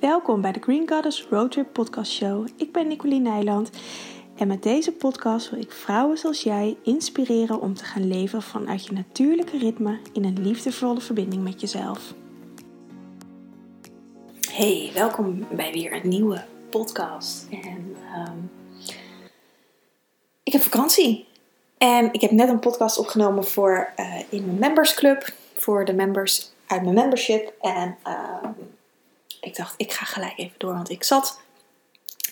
Welkom bij de Green Goddess Roadtrip Podcast Show. Ik ben Nicoline Nijland en met deze podcast wil ik vrouwen zoals jij inspireren om te gaan leven vanuit je natuurlijke ritme in een liefdevolle verbinding met jezelf. Hey, welkom bij weer een nieuwe podcast. En ehm, ik heb vakantie. En ik heb net een podcast opgenomen voor uh, in mijn members club. Voor de members uit mijn membership. En ehm, ik dacht, ik ga gelijk even door. Want ik zat.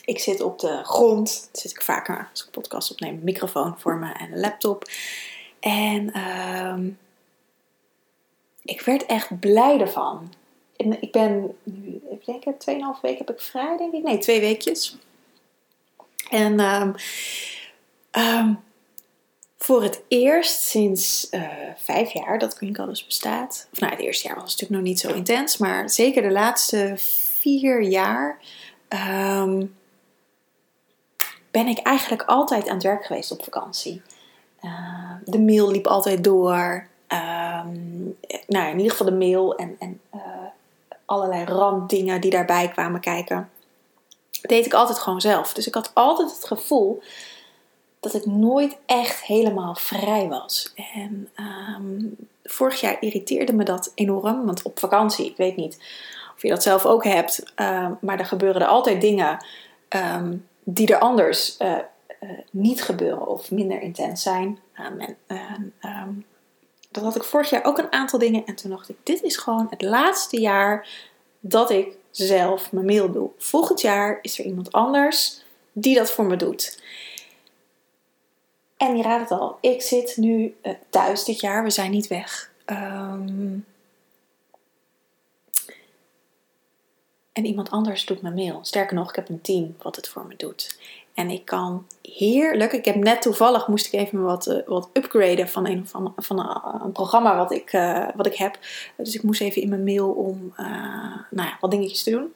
Ik zit op de grond. Dat zit ik vaker als ik podcast opneem. Microfoon voor me en een laptop. En ehm, ik werd echt blij ervan. En ik ben nu, ik denk 2,5 weken heb ik vrij, denk ik. Nee, twee weekjes. En um, voor het eerst sinds uh, vijf jaar dat Green Goddess bestaat. Of nou, het eerste jaar was natuurlijk nog niet zo intens, maar zeker de laatste vier jaar um, ben ik eigenlijk altijd aan het werk geweest op vakantie. Uh, de mail liep altijd door. Um, nou, in ieder geval de mail en, en uh, allerlei randdingen die daarbij kwamen kijken. Dat deed ik altijd gewoon zelf. Dus ik had altijd het gevoel dat ik nooit echt helemaal vrij was. En um, vorig jaar irriteerde me dat enorm. Want op vakantie, ik weet niet of je dat zelf ook hebt, uh, maar er gebeuren er altijd dingen um, die er anders uh, uh, niet gebeuren of minder intens zijn. Um, dat had ik vorig jaar ook een aantal dingen. En toen dacht ik: dit is gewoon het laatste jaar dat ik zelf mijn mail doe. Volgend jaar is er iemand anders die dat voor me doet. En je raadt het al, ik zit nu uh, thuis dit jaar. We zijn niet weg. Um, en iemand anders doet mijn mail. Sterker nog, ik heb een team wat het voor me doet. En ik kan heerlijk. Ik heb net toevallig moest ik even wat, uh, wat upgraden van een, van, van een, een programma wat ik, wat ik heb. Dus ik moest even in mijn mail om nou ja, wat dingetjes te doen.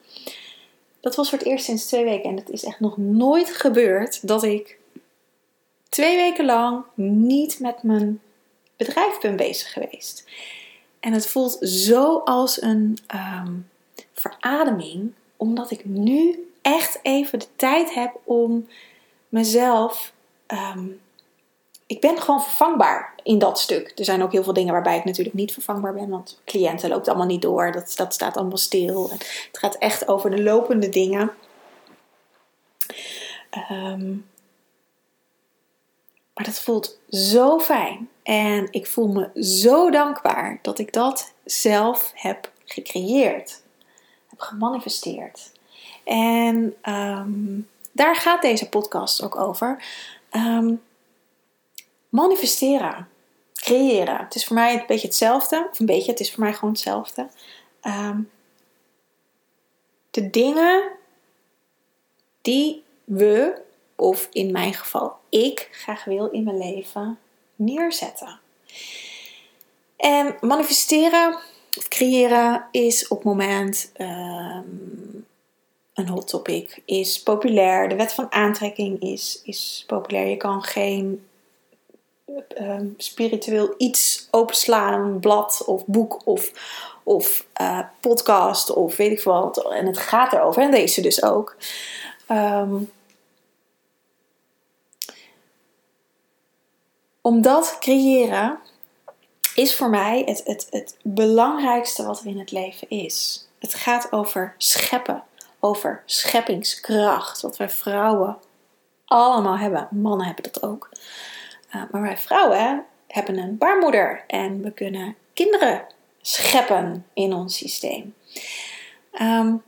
Dat was voor het eerst sinds twee weken. En het is echt nog nooit gebeurd dat ik twee weken lang niet met mijn bedrijf ben bezig geweest. En het voelt zo als een um, verademing, omdat ik nu echt even de tijd heb om mezelf. Um, ik ben gewoon vervangbaar in dat stuk. Er zijn ook heel veel dingen waarbij ik natuurlijk niet vervangbaar ben, want cliënten loopt allemaal niet door. Dat, dat staat allemaal stil. Het gaat echt over de lopende dingen. Um, maar dat voelt zo fijn. En ik voel me zo dankbaar dat ik dat zelf heb gecreëerd. Heb gemanifesteerd. En um, daar gaat deze podcast ook over. Um, manifesteren. Creëren. Het is voor mij een beetje hetzelfde. Of een beetje, het is voor mij gewoon hetzelfde. Um, de dingen die we of in mijn geval ik graag wil in mijn leven neerzetten. En manifesteren of creëren is op het moment um, een hot topic, is populair. De wet van aantrekking is, is populair. Je kan geen um, spiritueel iets openslaan, blad of boek of, of uh, podcast of weet ik wat. En het gaat erover. En deze dus ook. Um, om dat creëren is voor mij het, het, het belangrijkste wat er in het leven is. Het gaat over scheppen, over scheppingskracht, wat wij vrouwen allemaal hebben. Mannen hebben dat ook. Uh, maar wij vrouwen hebben een baarmoeder en we kunnen kinderen scheppen in ons systeem. Um,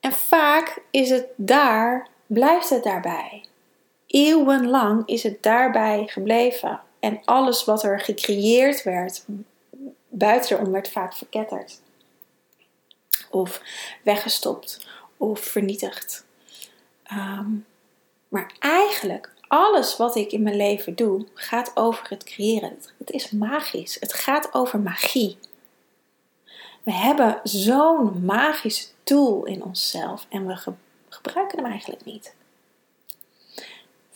en vaak is het daar, blijft het daarbij eeuwenlang is het daarbij gebleven. En alles wat er gecreëerd werd, buitenom werd vaak verketterd. Of weggestopt of vernietigd. Um, maar eigenlijk, alles wat ik in mijn leven doe, gaat over het creëren. Het is magisch. Het gaat over magie. We hebben zo'n magische tool in onszelf en we gebruiken hem eigenlijk niet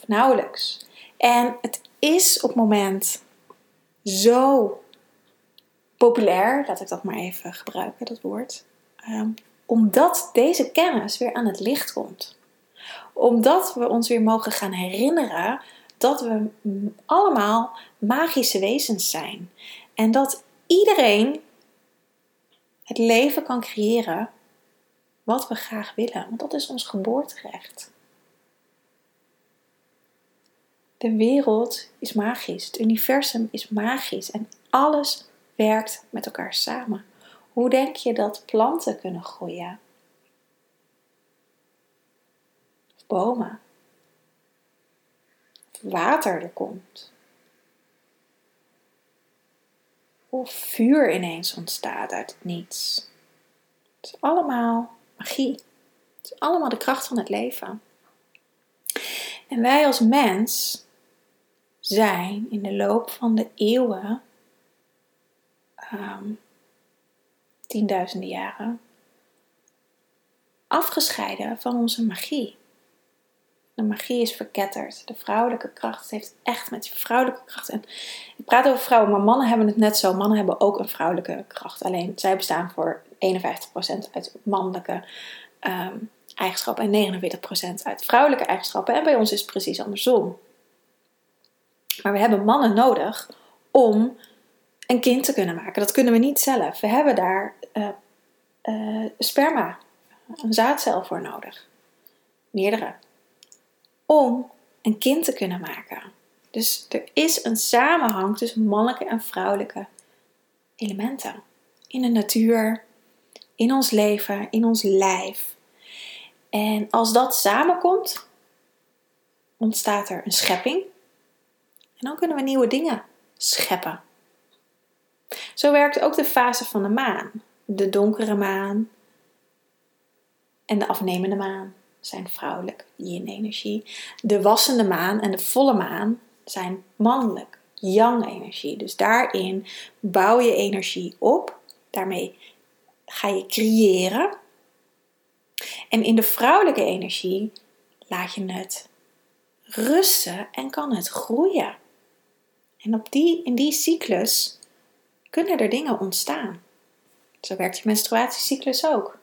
nauwelijks. En het is op het moment zo populair, laat ik dat maar even gebruiken, dat woord. Um, Omdat deze kennis weer aan het licht komt. Omdat we ons weer mogen gaan herinneren dat we allemaal magische wezens zijn. En dat iedereen het leven kan creëren wat we graag willen. Want dat is ons geboorterecht. De wereld is magisch. Het universum is magisch. En alles werkt met elkaar samen. Hoe denk je dat planten kunnen groeien? Of bomen? Of water er komt? Of vuur ineens ontstaat uit het niets? Het is allemaal magie. Het is allemaal de kracht van het leven. En wij als mens zijn in de loop van de eeuwen, um, tienduizenden jaren, afgescheiden van onze magie. De magie is verketterd. De vrouwelijke kracht heeft echt met die vrouwelijke kracht. En ik praat over vrouwen, maar mannen hebben het net zo. Mannen hebben ook een vrouwelijke kracht. Alleen zij bestaan voor 51% uit mannelijke um, eigenschappen en 49% uit vrouwelijke eigenschappen. En bij ons is het precies andersom. Maar we hebben mannen nodig om een kind te kunnen maken. Dat kunnen we niet zelf. We hebben daar uh, uh, sperma, een zaadcel voor nodig. Meerdere. Om een kind te kunnen maken. Dus er is een samenhang tussen mannelijke en vrouwelijke elementen. In de natuur, in ons leven, in ons lijf. En als dat samenkomt, ontstaat er een schepping. Dan kunnen we nieuwe dingen scheppen. Zo werkt ook de fase van de maan. De donkere maan en de afnemende maan zijn vrouwelijk, yin-energie. De wassende maan en de volle maan zijn mannelijk, yang-energie. Dus daarin bouw je energie op. Daarmee ga je creëren. En in de vrouwelijke energie laat je het rusten en kan het groeien. En op die, in die cyclus kunnen er dingen ontstaan. Zo werkt je menstruatiecyclus ook.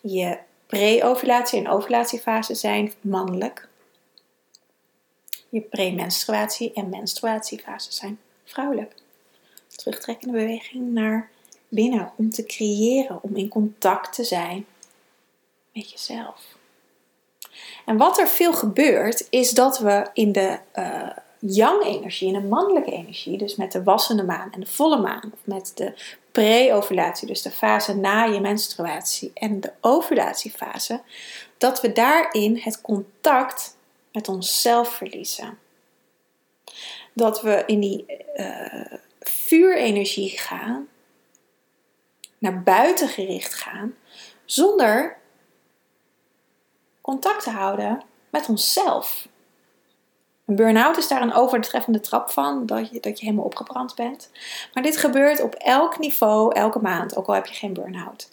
Je pre-ovulatie en ovulatiefase zijn mannelijk. Je premenstruatie en menstruatiefase zijn vrouwelijk. Terugtrekkende beweging naar binnen om te creëren, om in contact te zijn met jezelf. En wat er veel gebeurt, is dat we in de uh, yang-energie en de mannelijke energie, dus met de wassende maan en de volle maan, of met de pre-ovulatie, dus de fase na je menstruatie en de ovulatiefase, dat we daarin het contact met onszelf verliezen. Dat we in die uh, vuurenergie gaan, naar buiten gericht gaan, zonder contact te houden met onszelf. Een burn-out is daar een overtreffende trap van, dat je, dat je helemaal opgebrand bent. Maar dit gebeurt op elk niveau, elke maand, ook al heb je geen burn-out.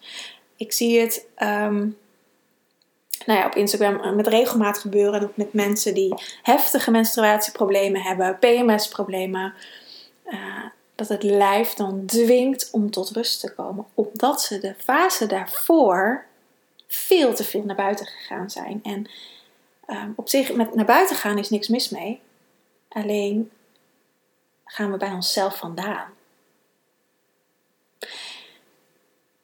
Ik zie het um, nou ja, op Instagram eh, met regelmaat gebeuren met mensen die heftige menstruatieproblemen hebben, PMS-problemen. Uh, dat het lijf dan dwingt om tot rust te komen, omdat ze de fase daarvoor veel te veel naar buiten gegaan zijn. En um, op zich, met naar buiten gaan is niks mis mee. Alleen gaan we bij onszelf vandaan.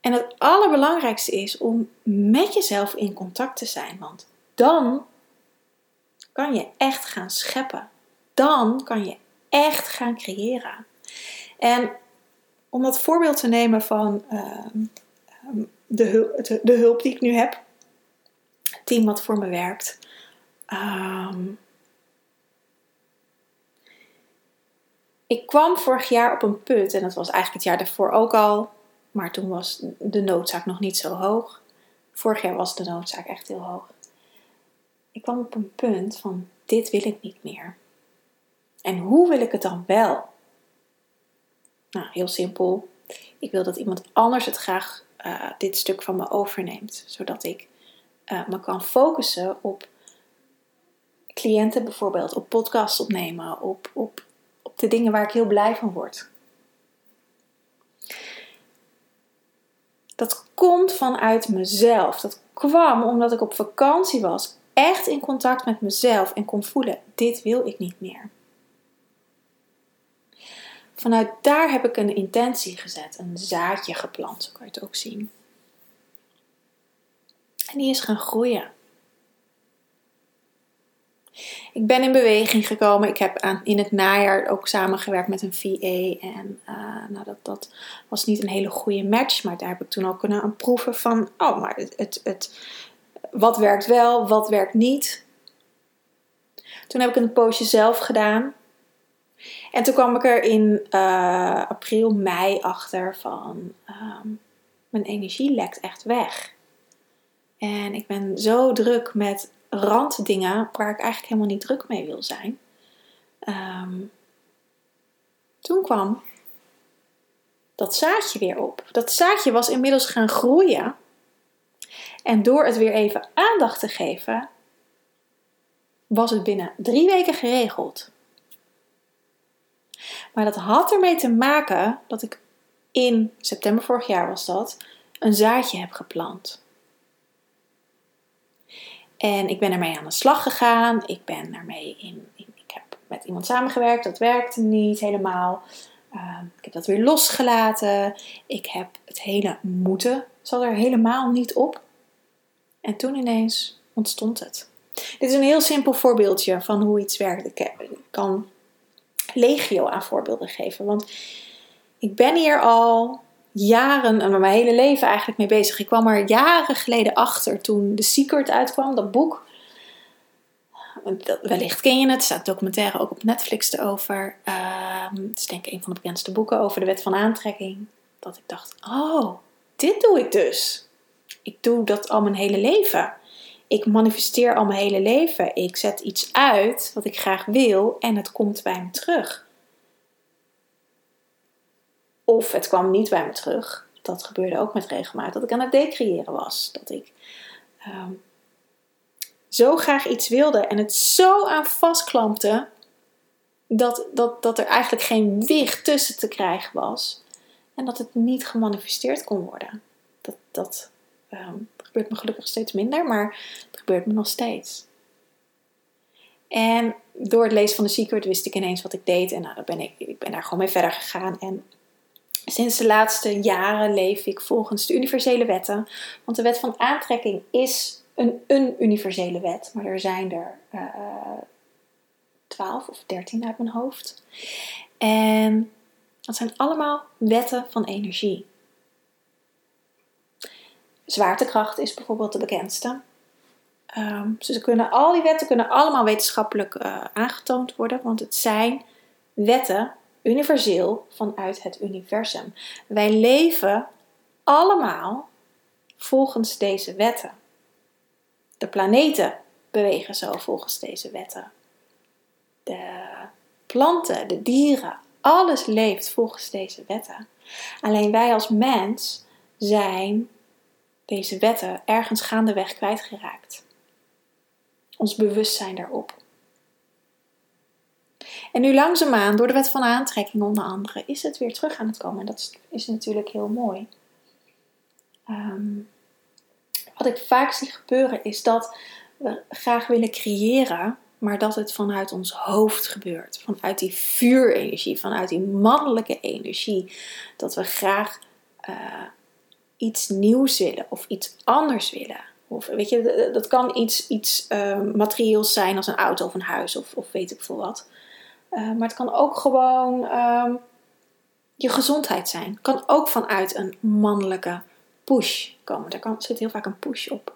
En het allerbelangrijkste is om met jezelf in contact te zijn. Want dan kan je echt gaan scheppen. Dan kan je echt gaan creëren. En om dat voorbeeld te nemen van uh, de, de, hulp die ik nu heb, het team wat voor me werkt. Um, ik kwam vorig jaar op een punt, en dat was eigenlijk het jaar daarvoor ook al, maar toen was de noodzaak nog niet zo hoog. Vorig jaar was de noodzaak echt heel hoog. Ik kwam op een punt van: dit wil ik niet meer. En hoe wil ik het dan wel? Nou, heel simpel. Ik wil dat iemand anders het graag uh, dit stuk van me overneemt, zodat ik uh, me kan focussen op cliënten bijvoorbeeld, op podcasts opnemen, op, op, op de dingen waar ik heel blij van word. Dat komt vanuit mezelf. Dat kwam omdat ik op vakantie was, echt in contact met mezelf en kon voelen: dit wil ik niet meer. Vanuit daar heb ik een intentie gezet, een zaadje geplant, zo kan je het ook zien. En die is gaan groeien. Ik ben in beweging gekomen. Ik heb aan, in het najaar ook samengewerkt met een VA. En uh, nou, dat, dat was niet een hele goede match. Maar daar heb ik toen ook kunnen aan proeven van... Oh, maar het, het, wat werkt wel, wat werkt niet. Toen heb ik een poosje zelf gedaan. En toen kwam ik er in uh, april, mei achter van... Um, mijn energie lekt echt weg. En ik ben zo druk met randdingen waar ik eigenlijk helemaal niet druk mee wil zijn. Um, toen kwam dat zaadje weer op. Dat zaadje was inmiddels gaan groeien. En door het weer even aandacht te geven, was het binnen drie weken geregeld. Maar dat had ermee te maken dat ik in september vorig jaar was dat, een zaadje heb geplant. En ik ben ermee aan de slag gegaan. Ik ben ermee in, ik heb met iemand samengewerkt, dat werkte niet helemaal. Ehm, ik heb dat weer losgelaten. Ik heb het hele moeten, zat er helemaal niet op. En toen ineens ontstond het. Dit is een heel simpel voorbeeldje van hoe iets werkt. Ik kan legio aan voorbeelden geven. Want ik ben hier al jaren en mijn hele leven eigenlijk mee bezig. Ik kwam er jaren geleden achter toen The Secret uitkwam, dat boek. Wellicht ken je het, er staat documentaire ook op Netflix erover. Uh, het is denk ik een van de bekendste boeken over de wet van aantrekking. Dat ik dacht, oh, dit doe ik dus. Ik doe dat al mijn hele leven. Ik manifesteer al mijn hele leven. Ik zet iets uit wat ik graag wil en het komt bij me terug. Of het kwam niet bij me terug. Dat gebeurde ook met regelmaat. Dat ik aan het decreëren was. Dat ik ehm, zo graag iets wilde en het zo aan vastklampte. Dat, dat, dat er eigenlijk geen wicht tussen te krijgen was. En dat het niet gemanifesteerd kon worden. Dat, dat, ehm, gebeurt me gelukkig steeds minder, maar het gebeurt me nog steeds. En door het lezen van de Secret wist ik ineens wat ik deed. En nou, dan ben ik, ik ben daar gewoon mee verder gegaan. En Sinds de laatste jaren leef ik volgens de universele wetten. Want de wet van aantrekking is een, een universele wet. Maar er zijn er uh, 12 of 13 uit mijn hoofd. En dat zijn allemaal wetten van energie. Zwaartekracht is bijvoorbeeld de bekendste. Um, dus kunnen, al die wetten kunnen allemaal wetenschappelijk uh, aangetoond worden, want het zijn wetten universeel vanuit het universum. Wij leven allemaal volgens deze wetten. De planeten bewegen zo volgens deze wetten. De planten, de dieren, alles leeft volgens deze wetten. Alleen wij als mens zijn deze wetten ergens gaandeweg kwijtgeraakt. Ons bewustzijn daarop. En nu langzaamaan, door de wet van aantrekking onder andere, is het weer terug aan het komen. En dat is, natuurlijk heel mooi. Ehm, wat ik vaak zie gebeuren is dat we graag willen creëren, maar dat het vanuit ons hoofd gebeurt. Vanuit die vuurenergie, vanuit die mannelijke energie. Dat we graag uh, iets nieuws willen of iets anders willen. Of weet je, dat kan iets, iets uh, materieels zijn als een auto of een huis of, of weet ik veel wat. Eh, maar het kan ook gewoon ehm, je gezondheid zijn. Kan ook vanuit een mannelijke push komen. Daar kan, zit heel vaak een push op.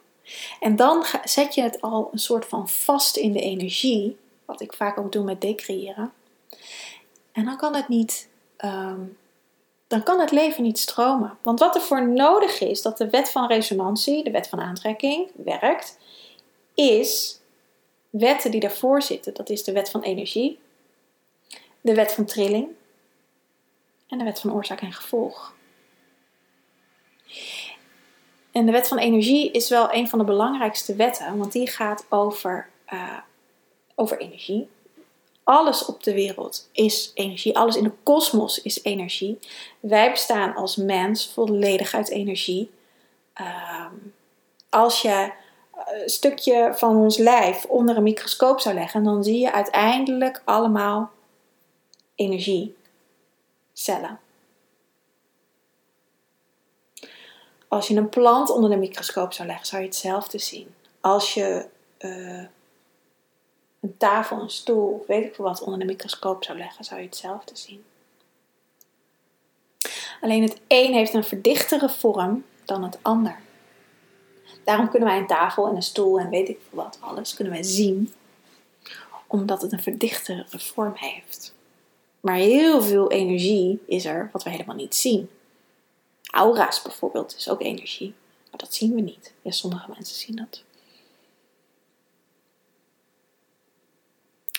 En dan zet je het al een soort van vast in de energie. Wat ik vaak ook doe met decreëren. En dan kan het niet. Ehm, dan kan het leven niet stromen. Want wat er voor nodig is dat de wet van resonantie, de wet van aantrekking, werkt, is wetten die daarvoor zitten. Dat is de wet van energie, de wet van trilling en de wet van oorzaak en gevolg. En de wet van energie is wel een van de belangrijkste wetten, want die gaat over, uh, over energie. Alles op de wereld is energie, alles in de kosmos is energie. Wij bestaan als mens volledig uit energie. ehm, als je een stukje van ons lijf onder een microscoop zou leggen, dan zie je uiteindelijk allemaal energiecellen. Als je een plant onder de microscoop zou leggen, zou je hetzelfde zien. Als je uh, een tafel, een stoel weet ik veel wat onder de microscoop zou leggen, zou je hetzelfde zien. Alleen het een heeft een verdichtere vorm dan het ander. Daarom kunnen wij een tafel en een stoel en weet ik veel wat, alles kunnen wij zien. Omdat het een verdichtere vorm heeft. Maar heel veel energie is er wat we helemaal niet zien. Aura's bijvoorbeeld is ook energie. Maar dat zien we niet. Ja, sommige mensen zien dat.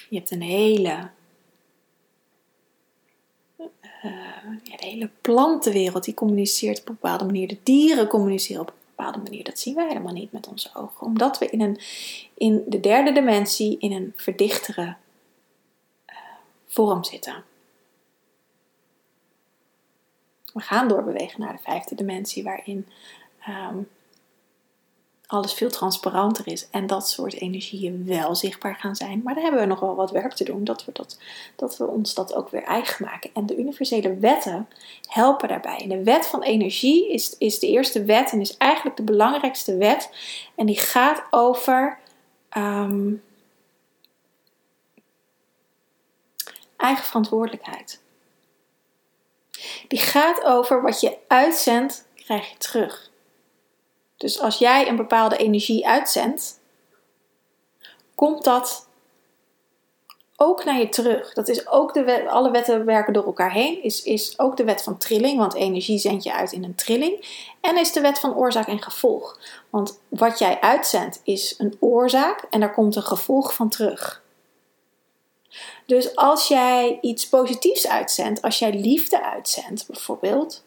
Je hebt een hele, ja, de hele plantenwereld die communiceert op een bepaalde manier. De dieren communiceren op een bepaalde manier. Dat zien wij helemaal niet met onze ogen. Omdat we in, een, in de derde dimensie in een verdichtere uh, vorm zitten. We gaan doorbewegen naar de vijfde dimensie, waarin um, alles veel transparanter is en dat soort energieën wel zichtbaar gaan zijn. Maar daar hebben we nog wel wat werk te doen, dat we, dat, dat we ons dat ook weer eigen maken. En de universele wetten helpen daarbij. De wet van energie is, is de eerste wet en is eigenlijk de belangrijkste wet. En die gaat over um, eigen verantwoordelijkheid. Die gaat over wat je uitzendt, krijg je terug. Dus als jij een bepaalde energie uitzendt, komt dat ook naar je terug. Dat is ook de wet, alle wetten werken door elkaar heen. Is, is ook de wet van trilling, want energie zend je uit in een trilling. En is de wet van oorzaak en gevolg. Want wat jij uitzendt is een oorzaak en daar komt een gevolg van terug. Dus als jij iets positiefs uitzendt, als jij liefde uitzendt bijvoorbeeld,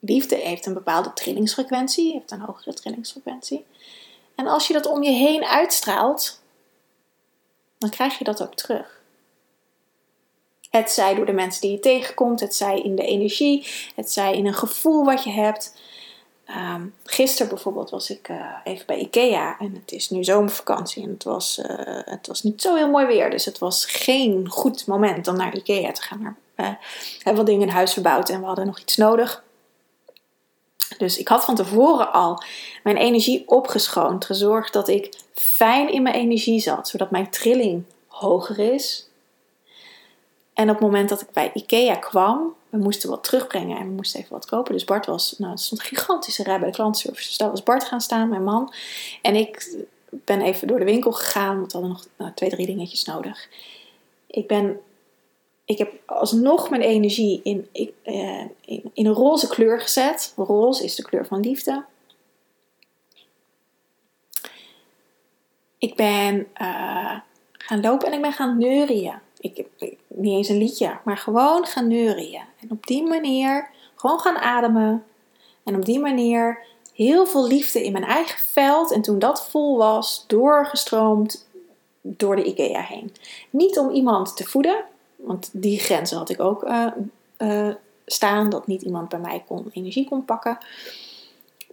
liefde heeft een bepaalde trillingsfrequentie, heeft een hogere trillingsfrequentie. En als je dat om je heen uitstraalt, dan krijg je dat ook terug. Het zij door de mensen die je tegenkomt, het zij in de energie, het zij in een gevoel wat je hebt. Um, gisteren bijvoorbeeld was ik uh, even bij Ikea en het is nu zomervakantie en het was, uh, het was niet zo heel mooi weer. Dus het was geen goed moment om naar Ikea te gaan. Maar uh, we hebben wat dingen in huis verbouwd en we hadden nog iets nodig. Dus ik had van tevoren al mijn energie opgeschoond, gezorgd dat ik fijn in mijn energie zat, zodat mijn trilling hoger is. En op het moment dat ik bij Ikea kwam, we moesten wat terugbrengen en we moesten even wat kopen. Dus Bart was, nou, er stond een gigantische rij bij de klantenservice. Dus daar was Bart gaan staan, mijn man. En ik ben even door de winkel gegaan, want we hadden nog nou, twee, drie dingetjes nodig. Ik ben ik heb alsnog mijn energie in, eh, in, in, een roze kleur gezet. Roze is de kleur van liefde. Ik ben uh, gaan lopen en ik ben gaan neurien. Ik niet eens een liedje, maar gewoon gaan neurien. En op die manier gewoon gaan ademen. En op die manier heel veel liefde in mijn eigen veld. En toen dat vol was, doorgestroomd door de IKEA heen. Niet om iemand te voeden, want die grenzen had ik ook uh, uh, staan. Dat niet iemand bij mij kon, energie kon pakken.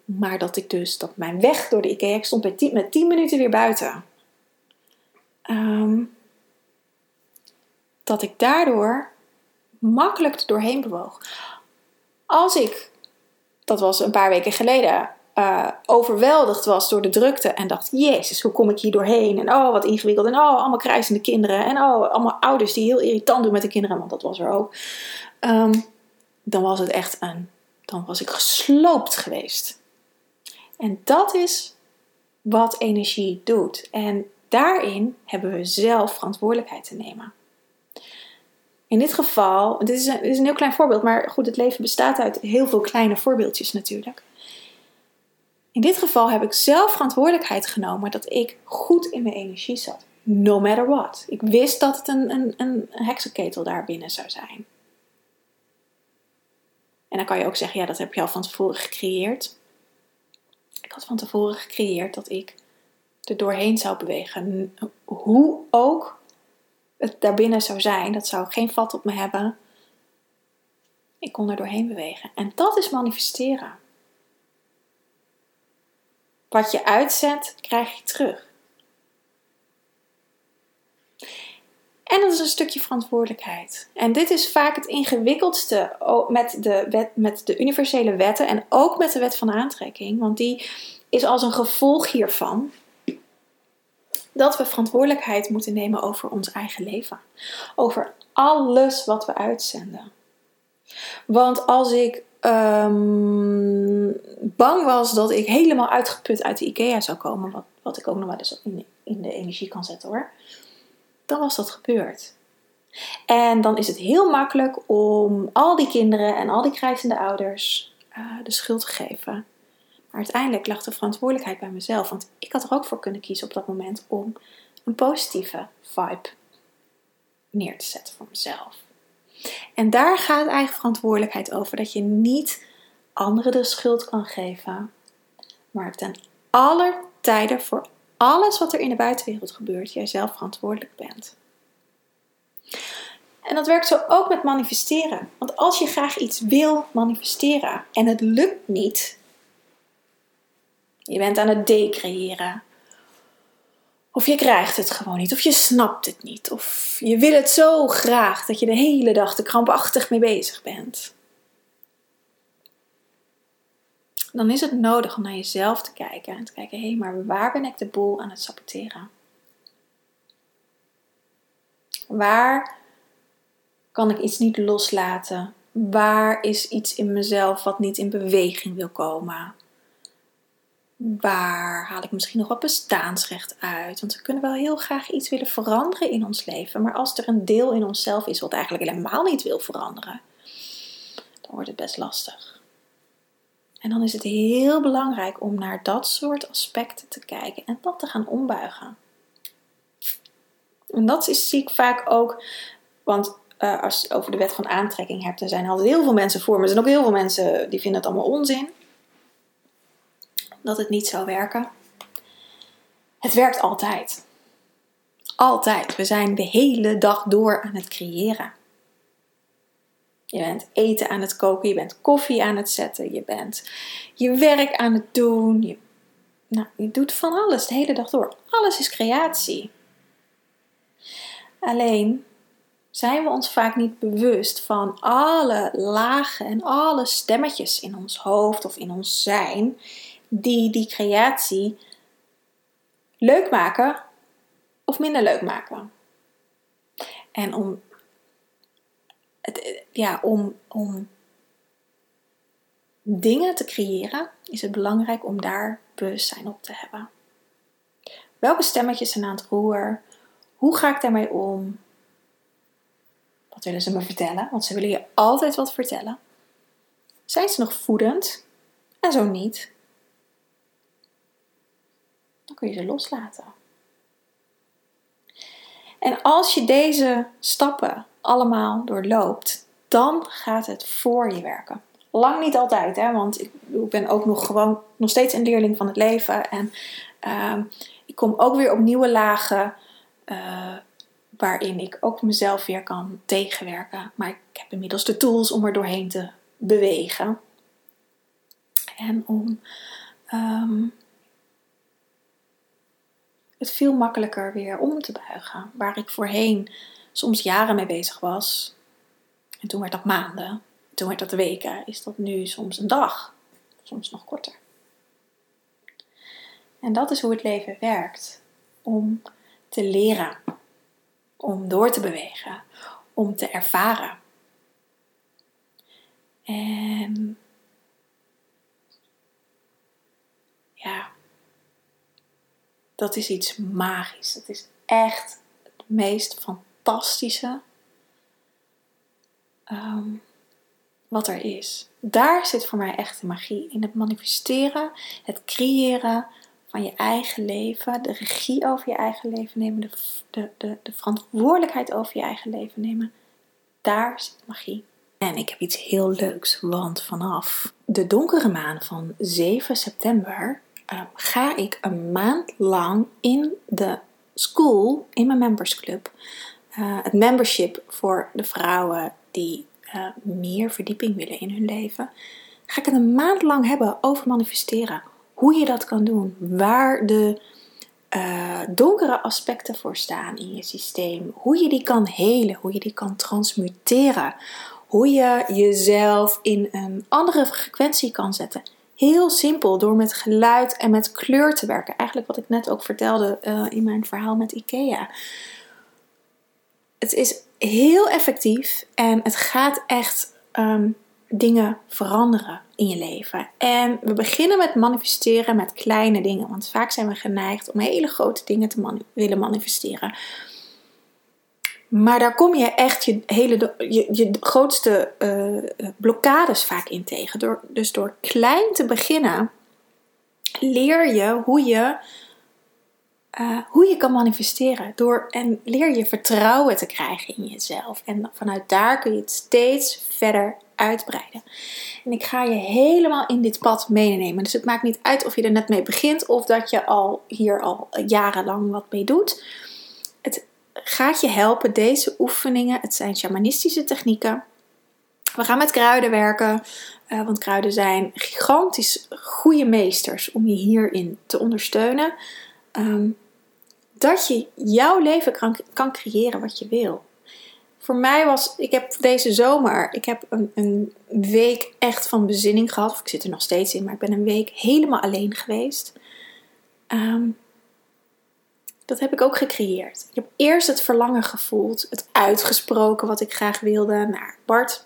Maar dat ik dus, dat mijn weg door de IKEA, ik stond met 10, met 10 minuten weer buiten. Um, dat ik daardoor makkelijk doorheen bewoog. Als ik, dat was een paar weken geleden, uh, overweldigd was door de drukte en dacht: Jezus, hoe kom ik hier doorheen? En oh, wat ingewikkeld. En oh, allemaal krijzende kinderen. En oh, allemaal ouders die heel irritant doen met de kinderen, want dat was er ook. Um, dan was het echt een. Dan was ik gesloopt geweest. En dat is wat energie doet. En daarin hebben we zelf verantwoordelijkheid te nemen. In dit geval, dit is, een, dit is een heel klein voorbeeld, maar goed, het leven bestaat uit heel veel kleine voorbeeldjes natuurlijk. In dit geval heb ik zelf verantwoordelijkheid genomen dat ik goed in mijn energie zat. No matter what. Ik wist dat het een, een, een heksenketel daar binnen zou zijn. En dan kan je ook zeggen, ja, dat heb je al van tevoren gecreëerd. Ik had van tevoren gecreëerd dat ik er doorheen zou bewegen. Hoe ook het daarbinnen zou zijn, dat zou geen vat op me hebben. Ik kon er doorheen bewegen. En dat is manifesteren. Wat je uitzet, krijg je terug. En dat is een stukje verantwoordelijkheid. En dit is vaak het ingewikkeldste met de, met de universele wetten en ook met de wet van aantrekking. Want die is als een gevolg hiervan dat we verantwoordelijkheid moeten nemen over ons eigen leven. Over alles wat we uitzenden. Want als ik um, bang was dat ik helemaal uitgeput uit de IKEA zou komen, wat, wat ik ook nog wel eens in, in de energie kan zetten hoor, dan was dat gebeurd. En dan is het heel makkelijk om al die kinderen en al die krijzende ouders uh, de schuld te geven. Maar uiteindelijk lag de verantwoordelijkheid bij mezelf. Want ik had er ook voor kunnen kiezen op dat moment om een positieve vibe neer te zetten voor mezelf. En daar gaat eigen verantwoordelijkheid over. Dat je niet anderen de schuld kan geven. Maar ten aller tijden voor alles wat er in de buitenwereld gebeurt, jij zelf verantwoordelijk bent. En dat werkt zo ook met manifesteren. Want als je graag iets wil manifesteren en het lukt niet, je bent aan het decreëren. Of je krijgt het gewoon niet, of je snapt het niet, of je wil het zo graag dat je de hele dag er krampachtig mee bezig bent. Dan is het nodig om naar jezelf te kijken en te kijken: hé, maar waar ben ik de boel aan het saboteren? Waar kan ik iets niet loslaten? Waar is iets in mezelf wat niet in beweging wil komen? Waar haal ik misschien nog wat bestaansrecht uit? Want we kunnen wel heel graag iets willen veranderen in ons leven. Maar als er een deel in onszelf is wat eigenlijk helemaal niet wil veranderen, dan wordt het best lastig. En dan is het heel belangrijk om naar dat soort aspecten te kijken en dat te gaan ombuigen. En dat is, zie ik vaak ook, want uh, als je over de wet van aantrekking hebt, er zijn altijd heel veel mensen voor, maar er zijn ook heel veel mensen die vinden het allemaal onzin dat het niet zou werken. Het werkt altijd. Altijd. We zijn de hele dag door aan het creëren. Je bent eten aan het koken, je bent koffie aan het zetten, je bent je werk aan het doen. Je, nou, je doet van alles de hele dag door. Alles is creatie. Alleen zijn we ons vaak niet bewust van alle lagen en alle stemmetjes in ons hoofd of in ons zijn die die creatie leuk maken of minder leuk maken. En om, het, ja, om, om dingen te creëren is het belangrijk om daar bewustzijn op te hebben. Welke stemmetjes zijn aan het roer? Hoe ga ik daarmee om? Wat willen ze me vertellen? Want ze willen je altijd wat vertellen. Zijn ze nog voedend? En zo niet kun je ze loslaten. En als je deze stappen allemaal doorloopt, dan gaat het voor je werken. Lang niet altijd, hè, want ik, ben ook nog gewoon nog steeds een leerling van het leven. En uh, ik kom ook weer op nieuwe lagen uh, waarin ik ook mezelf weer kan tegenwerken. Maar ik heb inmiddels de tools om er doorheen te bewegen. En om um, het veel makkelijker weer om te buigen. Waar ik voorheen soms jaren mee bezig was. En toen werd dat maanden. Toen werd dat weken. Is dat nu soms een dag. Soms nog korter. En dat is hoe het leven werkt. Om te leren. Om door te bewegen. Om te ervaren. En ja, dat is iets magisch. Dat is echt het meest fantastische ehm, wat er is. Daar zit voor mij echt de magie in het manifesteren, het creëren van je eigen leven, de regie over je eigen leven nemen, de, de, de, de verantwoordelijkheid over je eigen leven nemen. Daar zit magie. En ik heb iets heel leuks, want vanaf de donkere maan van 7 september Ehm, ga ik een maand lang in de school, in mijn membersclub, uh, het membership voor de vrouwen die uh, meer verdieping willen in hun leven, ga ik het een maand lang hebben over manifesteren. hoe je dat kan doen, waar de uh, donkere aspecten voor staan in je systeem, hoe je die kan helen, hoe je die kan transmuteren, hoe je jezelf in een andere frequentie kan zetten. Heel simpel, door met geluid en met kleur te werken. Eigenlijk wat ik net ook vertelde uh, in mijn verhaal met IKEA. Het is heel effectief en het gaat echt um, dingen veranderen in je leven. En we beginnen met manifesteren met kleine dingen. Want vaak zijn we geneigd om hele grote dingen te willen manifesteren. Maar daar kom je echt je, hele, je, je grootste uh, blokkades vaak in tegen. Door, dus door klein te beginnen, leer je hoe je, uh, hoe je kan manifesteren. Door, en leer je vertrouwen te krijgen in jezelf. En vanuit daar kun je het steeds verder uitbreiden. En ik ga je helemaal in dit pad meenemen. Dus het maakt niet uit of je er net mee begint of dat je al hier al jarenlang wat mee doet. Het gaat je helpen, deze oefeningen. Het zijn shamanistische technieken. We gaan met kruiden werken, uh, want kruiden zijn gigantisch goede meesters om je hierin te ondersteunen. Um, dat je jouw leven kan, kan creëren wat je wil voor mij was, ik heb deze zomer, ik heb een, een, week echt van bezinning gehad. Of ik zit er nog steeds in, maar ik ben een week helemaal alleen geweest. Ehm, dat heb ik ook gecreëerd. Ik heb eerst het verlangen gevoeld, het uitgesproken wat ik graag wilde naar Bart.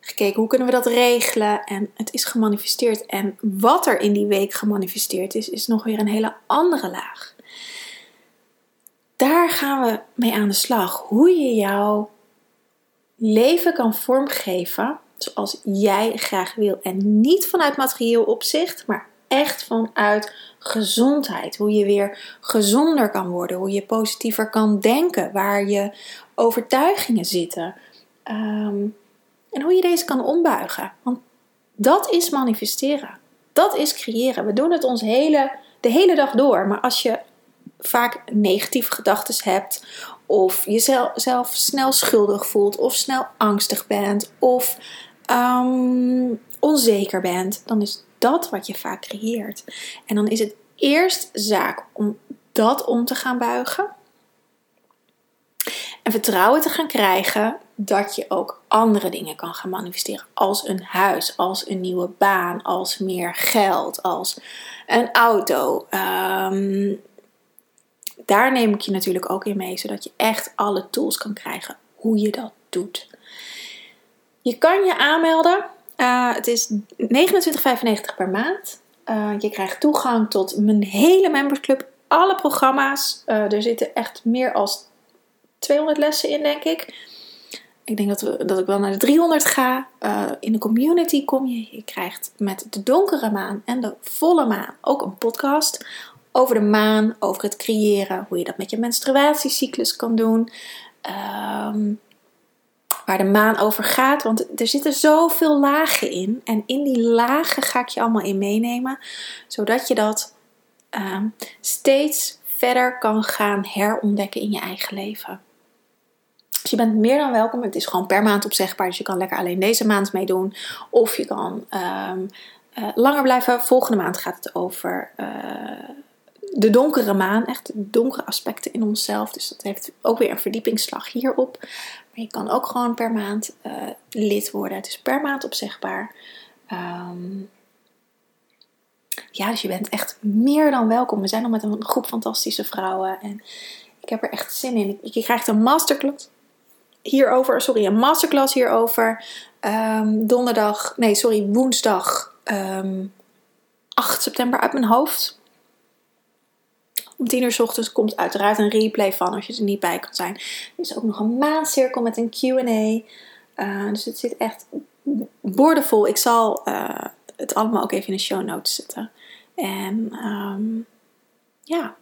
Gekeken hoe kunnen we dat regelen en het is gemanifesteerd. En wat er in die week gemanifesteerd is, is nog weer een hele andere laag daar gaan we mee aan de slag. Hoe je jouw leven kan vormgeven zoals jij graag wil. En niet vanuit materieel opzicht, maar echt vanuit gezondheid. Hoe je weer gezonder kan worden. Hoe je positiever kan denken. Waar je overtuigingen zitten. Ehm, en hoe je deze kan ombuigen. Want dat is manifesteren. Dat is creëren. We doen het ons hele, de hele dag door. Maar als je vaak negatieve gedachten hebt, of jezelf snel schuldig voelt, of snel angstig bent, of ehm, onzeker bent, dan is dat wat je vaak creëert. En dan is het eerst zaak om dat om te gaan buigen. En vertrouwen te gaan krijgen dat je ook andere dingen kan gaan manifesteren. Als een huis, als een nieuwe baan, als meer geld, als een auto. Um, daar neem ik je natuurlijk ook in mee, zodat je echt alle tools kan krijgen hoe je dat doet. Je kan je aanmelden. Uh, het is 29,95 per maand. Uh, je krijgt toegang tot mijn hele membersclub, alle programma's. Uh, er zitten echt meer dan 200 lessen in, denk ik. Ik denk dat, we, dat ik wel naar de 300 ga. in de community kom je. Je krijgt met de donkere maan en de volle maan ook een podcast over de maan, over het creëren, hoe je dat met je menstruatiecyclus kan doen. Ehm, waar de maan over gaat, want er zitten zoveel lagen in. En in die lagen ga ik je allemaal in meenemen, zodat je dat ehm, steeds verder kan gaan herontdekken in je eigen leven. Dus je bent meer dan welkom. Het is gewoon per maand opzegbaar. Dus je kan lekker alleen deze maand meedoen. Of je kan um, langer blijven. Volgende maand gaat het over uh, de donkere maan, echt donkere aspecten in onszelf. Dus dat heeft ook weer een verdiepingsslag hierop. Maar je kan ook gewoon per maand uh, lid worden. Het is per maand opzegbaar. Um, ja, dus je bent echt meer dan welkom. We zijn nog met een groep fantastische vrouwen. En ik heb er echt zin in. Je krijgt een masterclass hierover. Sorry, een masterclass hierover. Um, donderdag, nee, sorry, woensdag um, ehm, 8 september uit mijn hoofd. Om 10 uur ochtends komt uiteraard een replay van als je er niet bij kan zijn. Er is ook nog een maandcirkel met een QA. Uh, dus het zit echt boordevol. Ik zal uh, het allemaal ook even in de show notes zetten. En um, ja.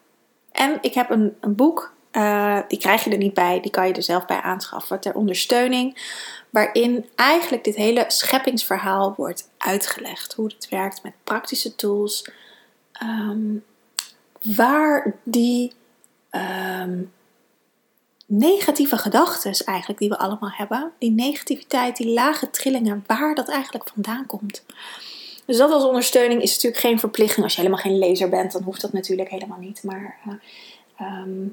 En ik heb een, een boek. Uh, die krijg je er niet bij. Die kan je er zelf bij aanschaffen. Ter ondersteuning. Waarin eigenlijk dit hele scheppingsverhaal wordt uitgelegd. Hoe het werkt met praktische tools. Um, waar die um, negatieve gedachten eigenlijk die we allemaal hebben, die negativiteit, die lage trillingen, waar dat eigenlijk vandaan komt. Dus dat als ondersteuning is natuurlijk geen verplichting. Als je helemaal geen lezer bent, dan hoeft dat natuurlijk helemaal niet. Maar uh, um,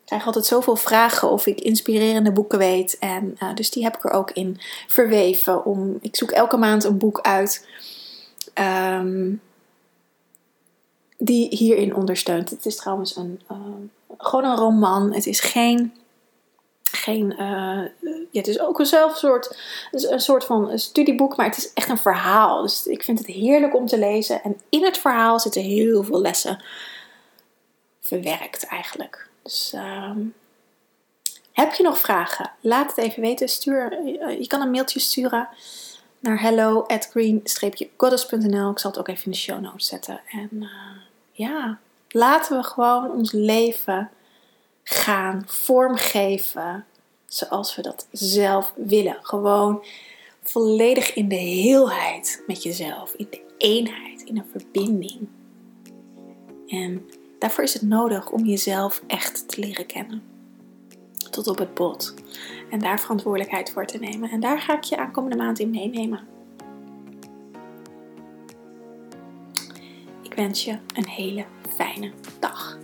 ik krijg altijd zoveel vragen of ik inspirerende boeken weet. En uh, dus die heb ik er ook in verweven. Om, ik zoek elke maand een boek uit um, die hierin ondersteunt. Het is trouwens een, uh, gewoon een roman. Het is geen geen. Uh, ja, het is ook een zelf soort, een soort van studieboek, maar het is echt een verhaal. Dus ik vind het heerlijk om te lezen. En in het verhaal zitten heel veel lessen verwerkt eigenlijk. Dus uh, heb je nog vragen? Laat het even weten. Stuur, je kan een mailtje sturen naar hello at green-goddess.nl. Ik zal het ook even in de show notes zetten. En uh, ja, laten we gewoon ons leven gaan vormgeven zoals we dat zelf willen. Gewoon volledig in de heelheid met jezelf, in de eenheid, in een verbinding. En daarvoor is het nodig om jezelf echt te leren kennen. Tot op het bot. En daar verantwoordelijkheid voor te nemen. En daar ga ik je aankomende maand in meenemen. wens je een hele fijne dag.